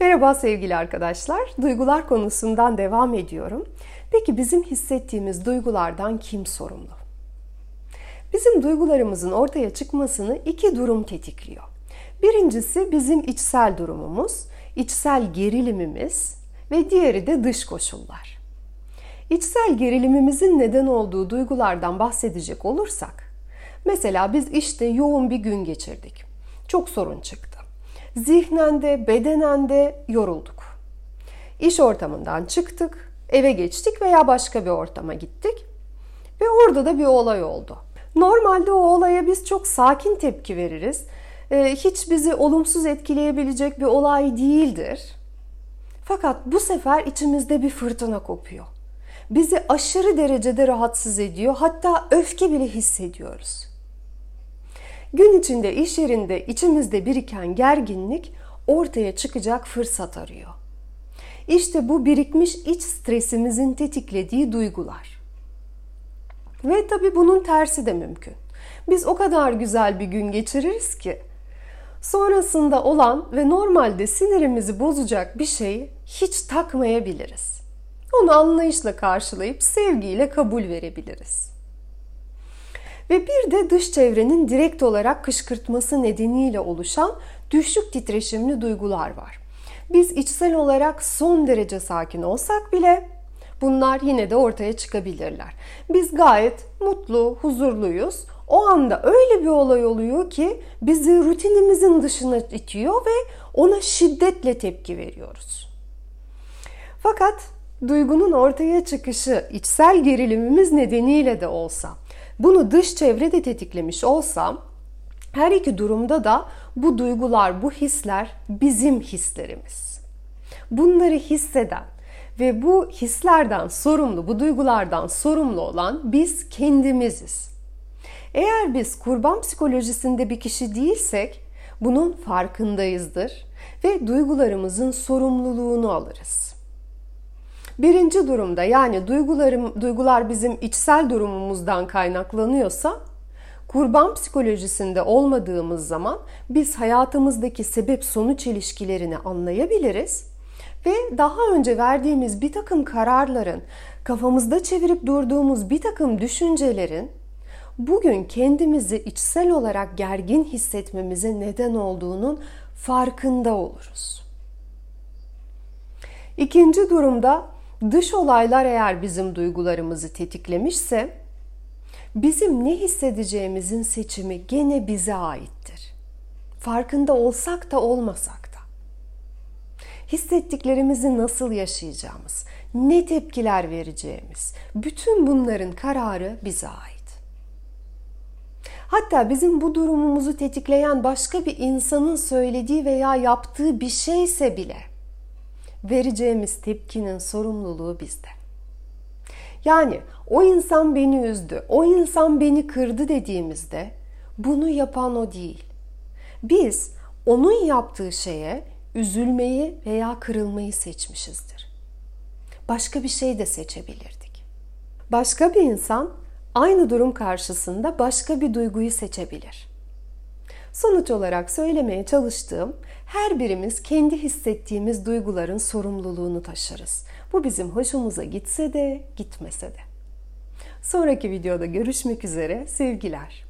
Merhaba sevgili arkadaşlar. Duygular konusundan devam ediyorum. Peki bizim hissettiğimiz duygulardan kim sorumlu? Bizim duygularımızın ortaya çıkmasını iki durum tetikliyor. Birincisi bizim içsel durumumuz, içsel gerilimimiz ve diğeri de dış koşullar. İçsel gerilimimizin neden olduğu duygulardan bahsedecek olursak, mesela biz işte yoğun bir gün geçirdik. Çok sorun çıktı. Zihnen de bedenen de yorulduk. İş ortamından çıktık, eve geçtik veya başka bir ortama gittik ve orada da bir olay oldu. Normalde o olaya biz çok sakin tepki veririz. Ee, hiç bizi olumsuz etkileyebilecek bir olay değildir. Fakat bu sefer içimizde bir fırtına kopuyor. Bizi aşırı derecede rahatsız ediyor. Hatta öfke bile hissediyoruz. Gün içinde iş yerinde içimizde biriken gerginlik ortaya çıkacak fırsat arıyor. İşte bu birikmiş iç stresimizin tetiklediği duygular. Ve tabii bunun tersi de mümkün. Biz o kadar güzel bir gün geçiririz ki sonrasında olan ve normalde sinirimizi bozacak bir şeyi hiç takmayabiliriz. Onu anlayışla karşılayıp sevgiyle kabul verebiliriz. Ve bir de dış çevrenin direkt olarak kışkırtması nedeniyle oluşan düşük titreşimli duygular var. Biz içsel olarak son derece sakin olsak bile bunlar yine de ortaya çıkabilirler. Biz gayet mutlu, huzurluyuz. O anda öyle bir olay oluyor ki bizi rutinimizin dışına itiyor ve ona şiddetle tepki veriyoruz. Fakat duygunun ortaya çıkışı içsel gerilimimiz nedeniyle de olsa bunu dış çevre de tetiklemiş olsam her iki durumda da bu duygular, bu hisler bizim hislerimiz. Bunları hisseden ve bu hislerden sorumlu, bu duygulardan sorumlu olan biz kendimiziz. Eğer biz kurban psikolojisinde bir kişi değilsek bunun farkındayızdır ve duygularımızın sorumluluğunu alırız. Birinci durumda yani duygularım, duygular bizim içsel durumumuzdan kaynaklanıyorsa kurban psikolojisinde olmadığımız zaman biz hayatımızdaki sebep sonuç ilişkilerini anlayabiliriz ve daha önce verdiğimiz bir takım kararların, kafamızda çevirip durduğumuz bir takım düşüncelerin bugün kendimizi içsel olarak gergin hissetmemize neden olduğunun farkında oluruz. İkinci durumda dış olaylar eğer bizim duygularımızı tetiklemişse bizim ne hissedeceğimizin seçimi gene bize aittir. Farkında olsak da olmasak da. Hissettiklerimizi nasıl yaşayacağımız, ne tepkiler vereceğimiz, bütün bunların kararı bize ait. Hatta bizim bu durumumuzu tetikleyen başka bir insanın söylediği veya yaptığı bir şeyse bile vereceğimiz tepkinin sorumluluğu bizde. Yani o insan beni üzdü, o insan beni kırdı dediğimizde bunu yapan o değil. Biz onun yaptığı şeye üzülmeyi veya kırılmayı seçmişizdir. Başka bir şey de seçebilirdik. Başka bir insan aynı durum karşısında başka bir duyguyu seçebilir. Sonuç olarak söylemeye çalıştığım her birimiz kendi hissettiğimiz duyguların sorumluluğunu taşırız. Bu bizim hoşumuza gitse de gitmese de. Sonraki videoda görüşmek üzere. Sevgiler.